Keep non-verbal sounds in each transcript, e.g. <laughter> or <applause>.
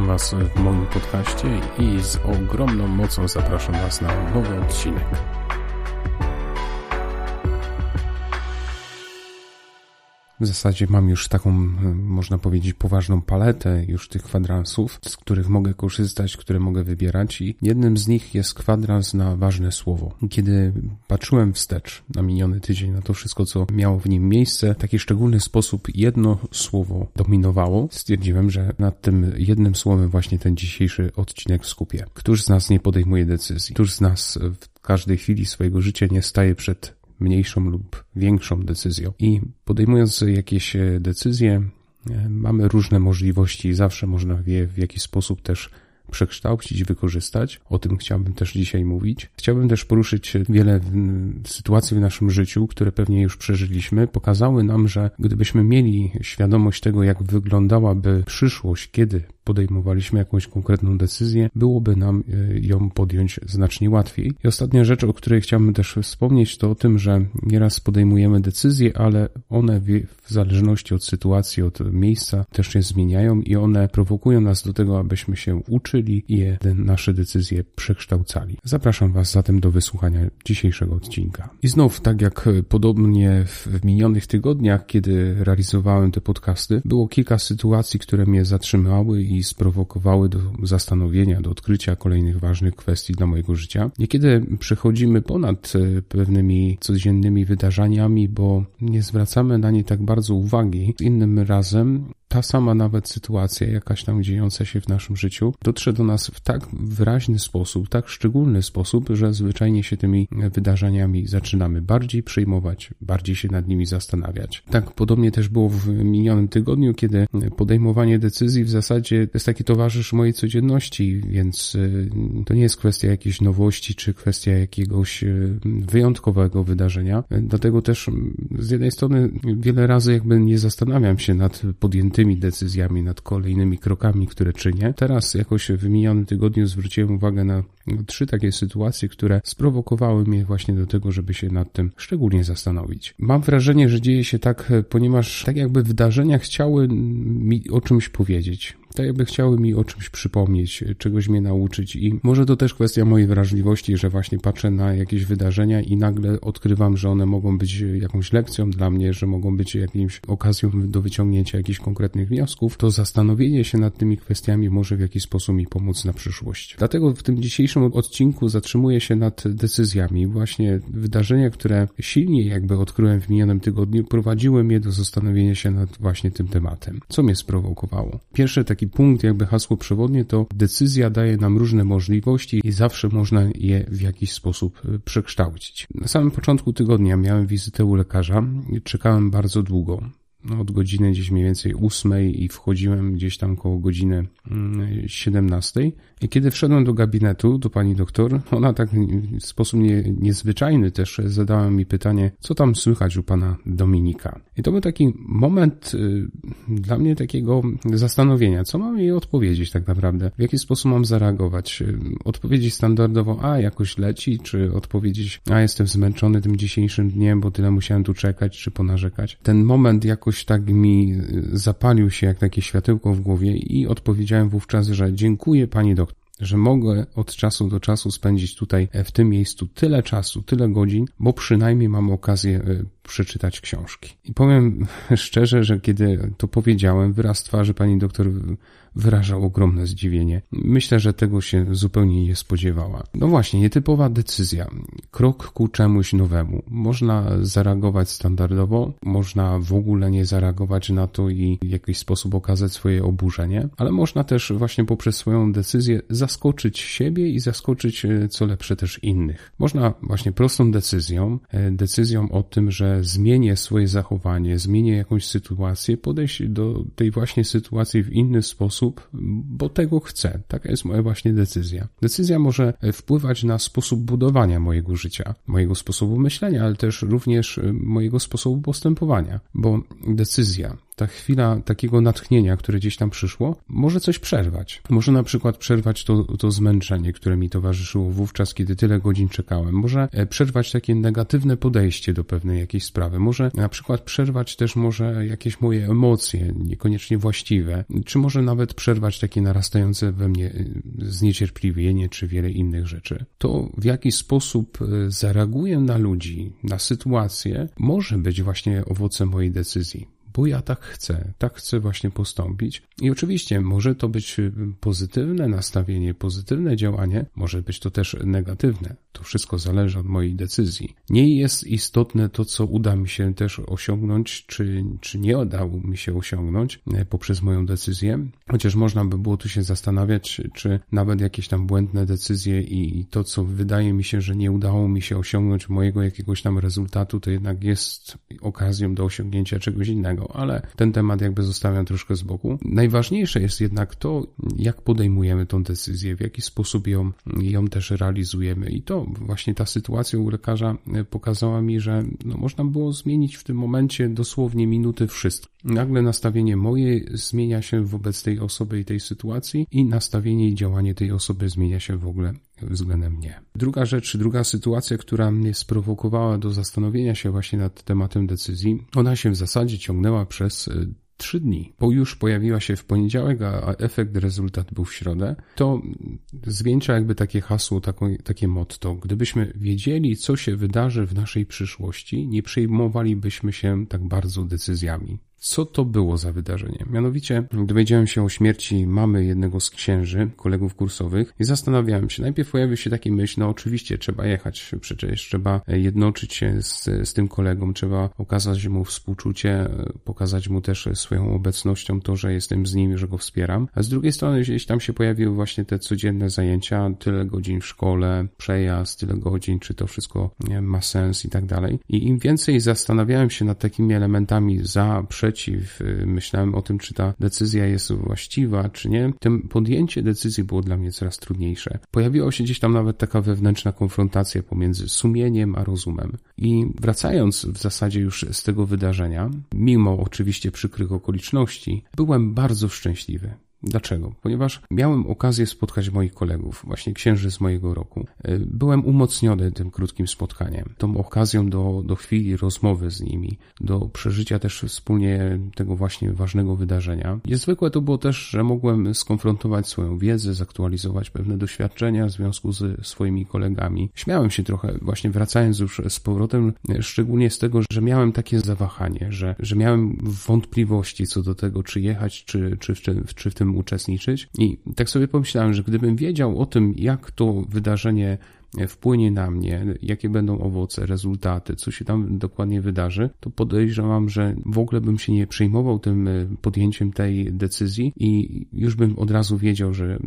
Witam Was w moim podcaście i z ogromną mocą zapraszam Was na nowy odcinek. W zasadzie mam już taką, można powiedzieć, poważną paletę już tych kwadransów, z których mogę korzystać, które mogę wybierać i jednym z nich jest kwadrans na ważne słowo. Kiedy patrzyłem wstecz na miniony tydzień, na to wszystko, co miało w nim miejsce, w taki szczególny sposób jedno słowo dominowało, stwierdziłem, że nad tym jednym słowem właśnie ten dzisiejszy odcinek skupię. Któż z nas nie podejmuje decyzji? Któż z nas w każdej chwili swojego życia nie staje przed mniejszą lub większą decyzją. I podejmując jakieś e, decyzje, e, mamy różne możliwości, zawsze można je w jakiś sposób też przekształcić, wykorzystać. O tym chciałbym też dzisiaj mówić. Chciałbym też poruszyć wiele sytuacji w naszym życiu, które pewnie już przeżyliśmy. Pokazały nam, że gdybyśmy mieli świadomość tego, jak wyglądałaby przyszłość, kiedy podejmowaliśmy jakąś konkretną decyzję, byłoby nam e, ją podjąć znacznie łatwiej. I ostatnia rzecz, o której chciałbym też wspomnieć, to o tym, że nieraz podejmujemy decyzje, ale one w zależności od sytuacji, od miejsca też się zmieniają i one prowokują nas do tego, abyśmy się uczyli i nasze decyzje przekształcali. Zapraszam Was zatem do wysłuchania dzisiejszego odcinka. I znów, tak jak podobnie w minionych tygodniach, kiedy realizowałem te podcasty, było kilka sytuacji, które mnie zatrzymały i sprowokowały do zastanowienia, do odkrycia kolejnych ważnych kwestii dla mojego życia. Niekiedy przechodzimy ponad e, pewnymi codziennymi wydarzeniami, bo nie zwracamy na nie tak bardzo uwagi. Innym razem ta sama nawet sytuacja, jakaś tam dziejąca się w naszym życiu, dotrze do nas w tak wyraźny sposób, tak szczególny sposób, że zwyczajnie się tymi wydarzeniami zaczynamy bardziej przejmować, bardziej się nad nimi zastanawiać. Tak podobnie też było w minionym tygodniu, kiedy podejmowanie decyzji w zasadzie jest taki towarzysz mojej codzienności, więc y, to nie jest kwestia jakiejś nowości, czy kwestia jakiegoś y, wyjątkowego wydarzenia. Dlatego też z jednej strony wiele razy jakby nie zastanawiam się nad podjętymi tymi decyzjami, nad kolejnymi krokami, które czynię. Teraz jakoś w minionym tygodniu zwróciłem uwagę na trzy takie sytuacje, które sprowokowały mnie właśnie do tego, żeby się nad tym szczególnie zastanowić. Mam wrażenie, że dzieje się tak, ponieważ tak jakby wydarzenia chciały mi o czymś powiedzieć tak jakby chciały mi o czymś przypomnieć, czegoś mnie nauczyć i może to też kwestia mojej wrażliwości, że właśnie patrzę na jakieś wydarzenia i nagle odkrywam, że one mogą być jakąś lekcją dla mnie, że mogą być jakimś okazją do wyciągnięcia jakichś konkretnych wniosków, to zastanowienie się nad tymi kwestiami może w jakiś sposób mi pomóc na przyszłość. Dlatego w tym dzisiejszym odcinku zatrzymuję się nad decyzjami, właśnie wydarzenia, które silniej jakby odkryłem w minionym tygodniu, prowadziły mnie do zastanowienia się nad właśnie tym tematem. Co mnie sprowokowało? Pierwsze takie taki punkt, jakby hasło przewodnie, to decyzja daje nam różne możliwości i zawsze można je w jakiś sposób y, przekształcić. Na samym początku tygodnia miałem wizytę u lekarza, czekałem bardzo długo no, od godziny gdzieś mniej więcej ósmej i wchodziłem gdzieś tam koło godziny mm, siedemnastej. I kiedy wszedłem do gabinetu, do pani doktor, ona tak w sposób nie, niezwyczajny też zadała mi pytanie, co tam słychać u pana Dominika. I to był taki moment y, dla mnie takiego zastanowienia, co mam jej odpowiedzieć tak naprawdę, w jaki sposób mam zareagować. Y, odpowiedzieć standardowo, a jakoś leci, czy odpowiedzieć, a jestem zmęczony tym dzisiejszym dniem, bo tyle musiałem tu czekać, czy ponarzekać. Ten moment jakoś jakoś tak mi zapalił się jak takie światełko w głowie i odpowiedziałem wówczas, że dziękuję pani doktor że mogę od czasu do czasu spędzić tutaj e, w tym miejscu tyle czasu, tyle godzin, bo przynajmniej mam okazję e, przeczytać książki. I powiem <laughs> szczerze, że kiedy to powiedziałem, wyraz twarzy pani doktor wyrażał ogromne zdziwienie. Myślę, że tego się zupełnie nie spodziewała. No właśnie, nietypowa decyzja. Krok ku czemuś nowemu. Można zareagować standardowo, można w ogóle nie zareagować na to i w jakiś sposób okazać swoje oburzenie, ale można też właśnie poprzez swoją decyzję zaskoczyć siebie i zaskoczyć e, co lepsze też innych. Można właśnie prostą decyzją, e, decyzją o tym, że zmienię swoje zachowanie, zmienię jakąś sytuację, podejść do tej właśnie sytuacji w inny sposób, sposób, bo tego chcę. Taka jest moja właśnie decyzja. Decyzja może wpływać na sposób budowania mojego życia, mojego sposobu myślenia, ale też również mojego sposobu postępowania, bo decyzja ta chwila takiego natchnienia, które gdzieś tam przyszło, może coś przerwać. Może na przykład przerwać to, to zmęczenie, które mi towarzyszyło wówczas, kiedy tyle godzin czekałem. Może e, przerwać takie negatywne podejście do pewnej jakiejś sprawy. Może na przykład przerwać też może jakieś moje emocje, niekoniecznie właściwe, czy może nawet przerwać takie narastające we mnie e, zniecierpliwienie, czy wiele innych rzeczy. To w jaki sposób e, zareaguję na ludzi, na sytuację, może być właśnie owocem mojej decyzji bo ja tak chcę, tak chcę właśnie postąpić. I oczywiście może to być pozytywne nastawienie, pozytywne działanie, może być to też negatywne. To wszystko zależy od mojej decyzji. Nie jest istotne to, co uda mi się też osiągnąć, czy, czy nie udało mi się osiągnąć e, poprzez moją decyzję, chociaż można by było tu się zastanawiać, czy nawet jakieś tam błędne decyzje i to, co wydaje mi się, że nie udało mi się osiągnąć mojego jakiegoś tam rezultatu, to jednak jest okazją do osiągnięcia czegoś innego, ale ten temat jakby zostawiam troszkę z boku. Najważniejsze jest jednak to, jak podejmujemy tą decyzję, w jaki sposób ją, ją też realizujemy i to właśnie ta sytuacja u lekarza e, pokazała mi, że no, można było zmienić w tym momencie dosłownie minuty wszystko. Nagle nastawienie moje zmienia się wobec tej osoby i tej sytuacji i nastawienie i działanie tej osoby zmienia się w ogóle względem mnie. Druga rzecz, druga sytuacja, która mnie sprowokowała do zastanowienia się właśnie nad tematem decyzji, ona się w zasadzie ciągnęła przez e, trzy dni, bo już pojawiła się w poniedziałek, a efekt, rezultat był w środę, to zwieńcza jakby takie hasło, takie motto. Gdybyśmy wiedzieli, co się wydarzy w naszej przyszłości, nie przejmowalibyśmy się tak bardzo decyzjami co to było za wydarzenie. Mianowicie dowiedziałem się o śmierci mamy jednego z księży, kolegów kursowych i zastanawiałem się. Najpierw pojawił się taki myśl, no oczywiście trzeba jechać, przecież trzeba jednoczyć się z, z tym kolegą, trzeba okazać mu współczucie, pokazać mu też swoją obecnością to, że jestem z nim, że go wspieram. A z drugiej strony gdzieś tam się pojawiły właśnie te codzienne zajęcia, tyle godzin w szkole, przejazd, tyle godzin, czy to wszystko ma sens i tak dalej. I im więcej zastanawiałem się nad takimi elementami za, przeciw, myślałem o tym, czy ta decyzja jest właściwa, czy nie, tym podjęcie decyzji było dla mnie coraz trudniejsze. Pojawiła się gdzieś tam nawet taka wewnętrzna konfrontacja pomiędzy sumieniem a rozumem. I wracając w zasadzie już z tego wydarzenia, mimo oczywiście przykrych okoliczności, byłem bardzo szczęśliwy. Dlaczego? Ponieważ miałem okazję spotkać moich kolegów, właśnie księży z mojego roku. E, byłem umocniony tym krótkim spotkaniem, tą okazją do, do chwili rozmowy z nimi, do przeżycia też wspólnie tego właśnie ważnego wydarzenia. Niezwykłe to było też, że mogłem skonfrontować swoją wiedzę, zaktualizować pewne doświadczenia w związku z swoimi kolegami. Śmiałem się trochę, właśnie wracając już z powrotem, szczególnie z tego, że miałem takie zawahanie, że, że miałem wątpliwości co do tego, czy jechać, czy, czy, czy, czy w tym uczestniczyć. I tak sobie pomyślałem, że gdybym wiedział o tym, jak to wydarzenie wpłynie na mnie, jakie będą owoce, rezultaty, co się tam dokładnie wydarzy, to podejrzewam, że w ogóle bym się nie przejmował tym e, podjęciem tej decyzji i już bym od razu wiedział, że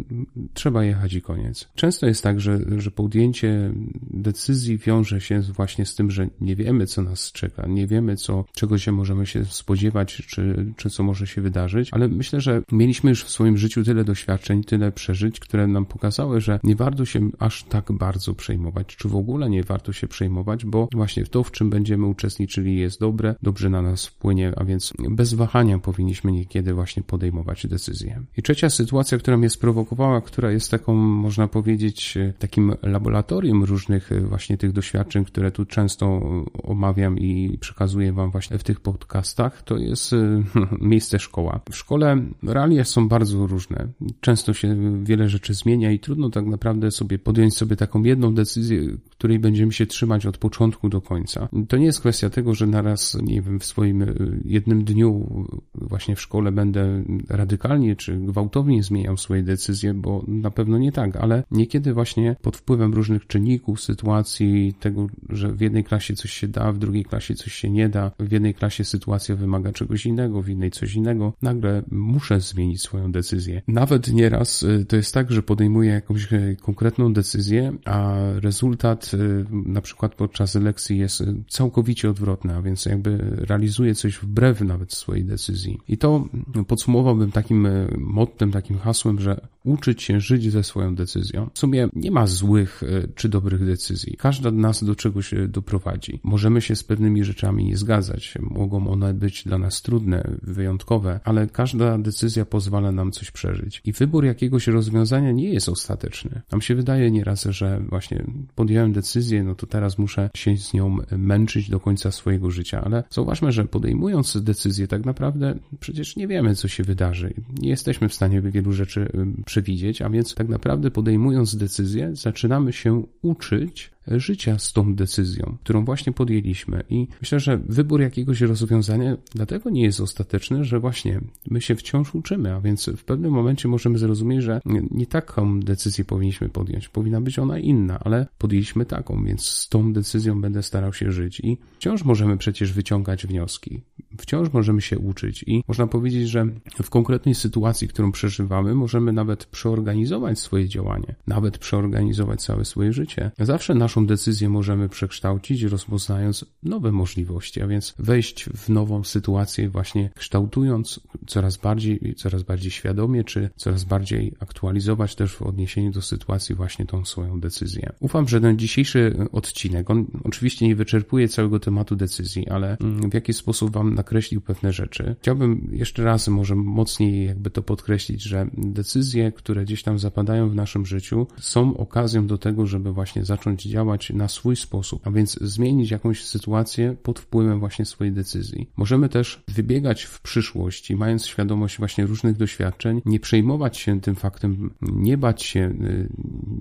trzeba jechać i koniec. Często jest tak, że, że podjęcie decyzji wiąże się właśnie z tym, że nie wiemy, co nas czeka, nie wiemy, co, czego się możemy się spodziewać, czy, czy co może się wydarzyć, ale myślę, że mieliśmy już w swoim życiu tyle doświadczeń, tyle przeżyć, które nam pokazały, że nie warto się aż tak bardzo przejmować, czy w ogóle nie warto się przejmować, bo właśnie to, w czym będziemy uczestniczyli, jest dobre, dobrze na nas wpłynie, a więc bez wahania powinniśmy niekiedy właśnie podejmować decyzje. I trzecia sytuacja, która mnie sprowokowała, która jest taką, można powiedzieć, takim laboratorium różnych właśnie tych doświadczeń, które tu często omawiam i przekazuję Wam właśnie w tych podcastach, to jest <laughs> miejsce szkoła. W szkole realia są bardzo różne. Często się wiele rzeczy zmienia i trudno tak naprawdę sobie podjąć sobie taką jedną jedną decyzję, której będziemy się trzymać od początku do końca. To nie jest kwestia tego, że naraz, nie wiem, w swoim e, jednym dniu właśnie w szkole będę radykalnie czy gwałtownie zmieniał swoje decyzje, bo na pewno nie tak, ale niekiedy właśnie pod wpływem różnych czynników, sytuacji, tego, że w jednej klasie coś się da, w drugiej klasie coś się nie da, w jednej klasie sytuacja wymaga czegoś innego, w innej coś innego, nagle muszę zmienić swoją decyzję. Nawet nieraz e, to jest tak, że podejmuję jakąś konkretną decyzję, a rezultat y, na przykład podczas lekcji jest całkowicie odwrotny, a więc jakby realizuje coś wbrew nawet swojej decyzji. I to podsumowałbym takim y, mottem, takim hasłem, że uczyć się żyć ze swoją decyzją. W sumie nie ma złych e, czy dobrych decyzji. Każda z nas do czegoś e, doprowadzi. Możemy się z pewnymi rzeczami nie zgadzać. Mogą one być dla nas trudne, wyjątkowe, ale każda decyzja pozwala nam coś przeżyć. I wybór jakiegoś rozwiązania nie jest ostateczny. Nam się wydaje nieraz, że właśnie podjąłem decyzję, no to teraz muszę się z nią męczyć do końca swojego życia, ale zauważmy, że podejmując decyzję, tak naprawdę przecież nie wiemy, co się wydarzy. Nie jesteśmy w stanie wielu rzeczy przewidzieć, a więc tak naprawdę podejmując decyzję, zaczynamy się uczyć życia z tą decyzją, którą właśnie podjęliśmy. I myślę, że wybór jakiegoś rozwiązania dlatego nie jest ostateczny, że właśnie my się wciąż uczymy, a więc w pewnym momencie możemy zrozumieć, że nie taką decyzję powinniśmy podjąć. Powinna być ona inna, ale podjęliśmy taką, więc z tą decyzją będę starał się żyć. I wciąż możemy przecież wyciągać wnioski. Wciąż możemy się uczyć i można powiedzieć, że w konkretnej sytuacji, którą przeżywamy, możemy nawet przeorganizować swoje działanie, nawet przeorganizować całe swoje życie. Zawsze nasz naszą decyzję możemy przekształcić, rozpoznając nowe możliwości, a więc wejść w nową sytuację, właśnie kształtując coraz bardziej, coraz bardziej świadomie, czy coraz bardziej aktualizować też w odniesieniu do sytuacji właśnie tą swoją decyzję. Ufam, że ten dzisiejszy odcinek, on oczywiście nie wyczerpuje całego tematu decyzji, ale mm, w jaki sposób Wam nakreślił pewne rzeczy. Chciałbym jeszcze raz może mocniej jakby to podkreślić, że decyzje, które gdzieś tam zapadają w naszym życiu, są okazją do tego, żeby właśnie zacząć działać działać na swój sposób, a więc zmienić jakąś sytuację pod wpływem właśnie swojej decyzji. Możemy też wybiegać w przyszłość i mając świadomość właśnie różnych doświadczeń, nie przejmować się tym faktem, nie bać się, y,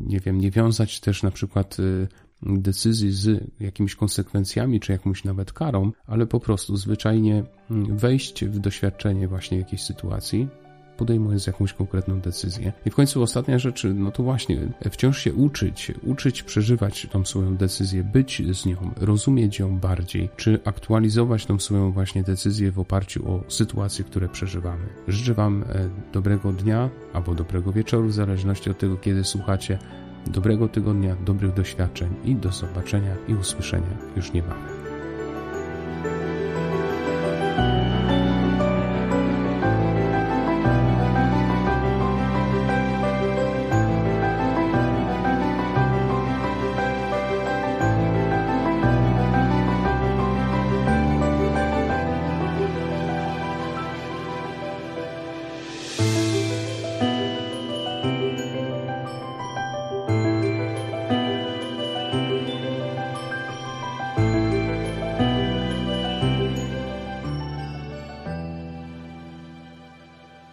nie wiem, nie wiązać też na przykład y, decyzji z jakimiś konsekwencjami, czy jakąś nawet karą, ale po prostu zwyczajnie mm, wejść w doświadczenie właśnie jakiejś sytuacji, podejmując jakąś konkretną decyzję. I w końcu ostatnia rzecz, no to właśnie, wciąż się uczyć, uczyć przeżywać tą swoją decyzję, być z nią, rozumieć ją bardziej, czy aktualizować tą swoją właśnie decyzję w oparciu o sytuacje, które przeżywamy. Życzę Wam e, dobrego dnia albo dobrego wieczoru, w zależności od tego, kiedy słuchacie. Dobrego tygodnia, dobrych doświadczeń i do zobaczenia i usłyszenia już niebawem.